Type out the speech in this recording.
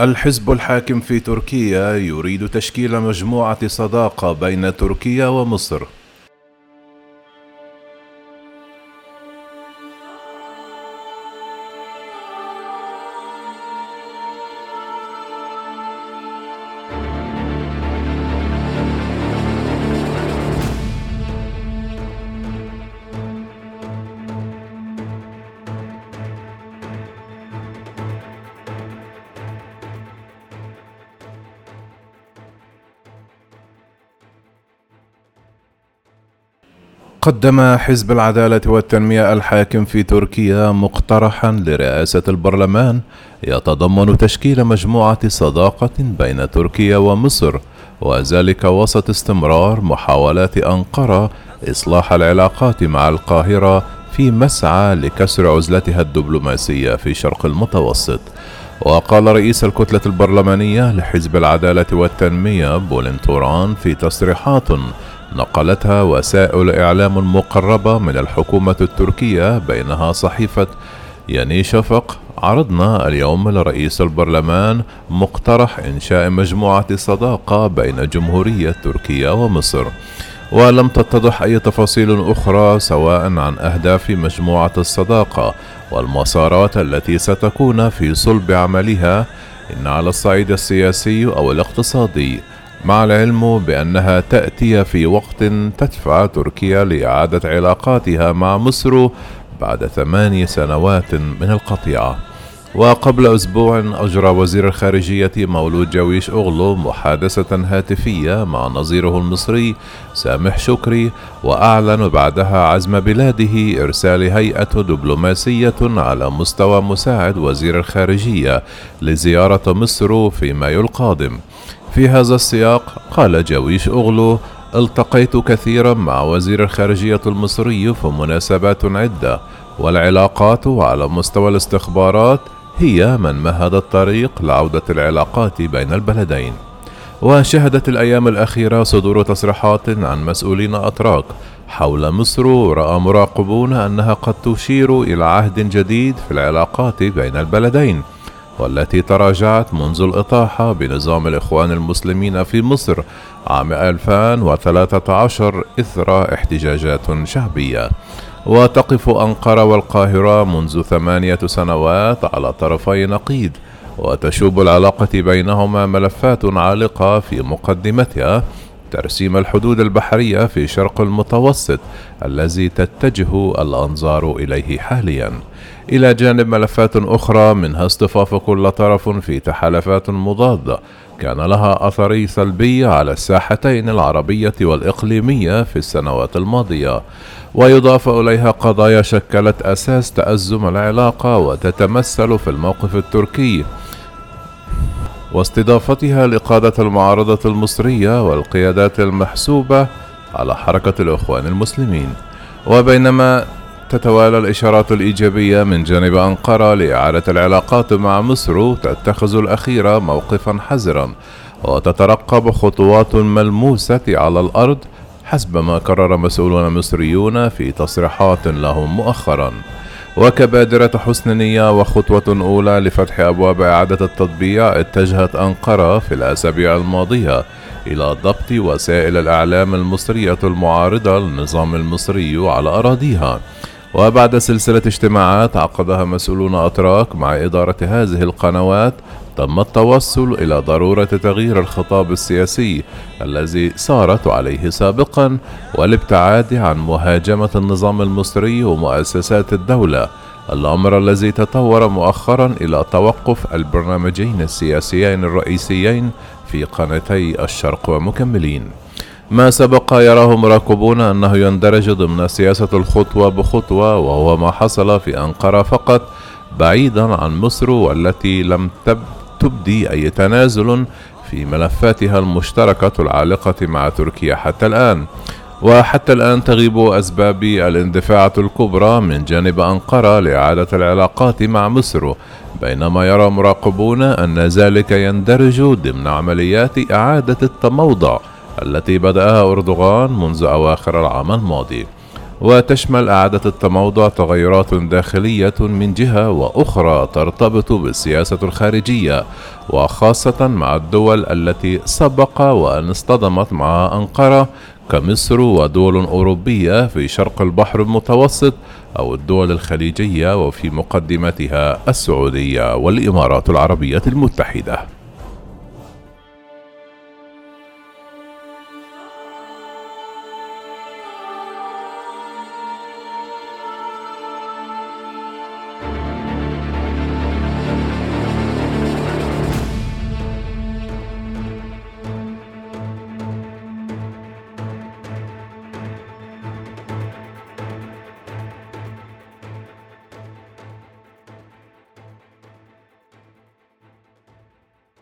الحزب الحاكم في تركيا يريد تشكيل مجموعة صداقة بين تركيا ومصر. قدم حزب العدالة والتنمية الحاكم في تركيا مقترحا لرئاسة البرلمان يتضمن تشكيل مجموعة صداقة بين تركيا ومصر وذلك وسط استمرار محاولات أنقرة إصلاح العلاقات مع القاهرة في مسعى لكسر عزلتها الدبلوماسية في شرق المتوسط. وقال رئيس الكتلة البرلمانية لحزب العدالة والتنمية بولين توران في تصريحات نقلتها وسائل إعلام مقربة من الحكومة التركية بينها صحيفة ياني شفق. عرضنا اليوم لرئيس البرلمان مقترح إنشاء مجموعة صداقة بين جمهورية تركيا ومصر. ولم تتضح أي تفاصيل أخرى سواء عن أهداف مجموعة الصداقة والمسارات التي ستكون في صلب عملها. إن على الصعيد السياسي أو الاقتصادي. مع العلم بأنها تأتي في وقت تدفع تركيا لإعادة علاقاتها مع مصر بعد ثماني سنوات من القطيعة. وقبل أسبوع أجرى وزير الخارجية مولود جويش أغلو محادثة هاتفية مع نظيره المصري سامح شكري وأعلن بعدها عزم بلاده إرسال هيئة دبلوماسية على مستوى مساعد وزير الخارجية لزيارة مصر في مايو القادم في هذا السياق؟ قال جويش أغلو التقيت كثيرا مع وزير الخارجية المصري في مناسبات عدة والعلاقات على مستوى الاستخبارات هي من مهد الطريق لعودة العلاقات بين البلدين. وشهدت الأيام الأخيرة صدور تصريحات عن مسؤولين أتراك. حول مصر رأى مراقبون أنها قد تشير إلى عهد جديد في العلاقات بين البلدين. والتي تراجعت منذ الإطاحة بنظام الإخوان المسلمين في مصر عام 2013 إثر احتجاجات شعبية. وتقف أنقرة والقاهرة منذ ثمانية سنوات على طرفي نقيض وتشوب العلاقة بينهما ملفات عالقة في مقدمتها. ترسيم الحدود البحرية في شرق المتوسط الذي تتجه الأنظار إليه حاليا. إلى جانب ملفات أخرى منها اصطفاف كل طرف في تحالفات مضادة. كان لها أثر سلبي على الساحتين العربية والإقليمية في السنوات الماضية. ويضاف إليها قضايا شكلت أساس تأزم العلاقة وتتمثل في الموقف التركي. واستضافتها لقادة المعارضة المصرية والقيادات المحسوبة على حركة الإخوان المسلمين. وبينما تتوالى الإشارات الإيجابية من جانب أنقرة لإعادة العلاقات مع مصر تتخذ الأخيرة موقفا حذرا وتترقب خطوات ملموسة على الأرض حسب ما قرر مسؤولون مصريون في تصريحات لهم مؤخرا. وكبادرة حسن نية وخطوة أولى لفتح أبواب إعادة التطبيع اتجهت أنقرة في الأسابيع الماضية إلى ضبط وسائل الإعلام المصرية المعارضة للنظام المصري على أراضيها. وبعد سلسلة اجتماعات عقدها مسؤولون أتراك مع إدارة هذه القنوات تم التوصل إلى ضرورة تغيير الخطاب السياسي الذي سارت عليه سابقا والابتعاد عن مهاجمة النظام المصري ومؤسسات الدولة. الأمر الذي تطور مؤخرا إلى توقف البرنامجين السياسيين الرئيسيين في قناتي الشرق ومكملين. ما سبق يراه مراقبون أنه يندرج ضمن سياسة الخطوة بخطوة وهو ما حصل في أنقرة فقط بعيدا عن مصر والتي لم تبدي أي تنازل في ملفاتها المشتركة العالقة مع تركيا حتى الآن. وحتى الآن تغيب أسباب الاندفاعة الكبرى من جانب أنقرة لإعادة العلاقات مع مصر بينما يرى مراقبون أن ذلك يندرج ضمن عمليات إعادة التموضع. التي بدأها أردوغان منذ أواخر العام الماضي. وتشمل إعادة التموضع تغيرات داخلية من جهة وأخرى ترتبط بالسياسة الخارجية وخاصة مع الدول التي سبق وأن اصطدمت مع أنقرة كمصر ودول أوروبية في شرق البحر المتوسط أو الدول الخليجية وفي مقدمتها السعودية والإمارات العربية المتحدة.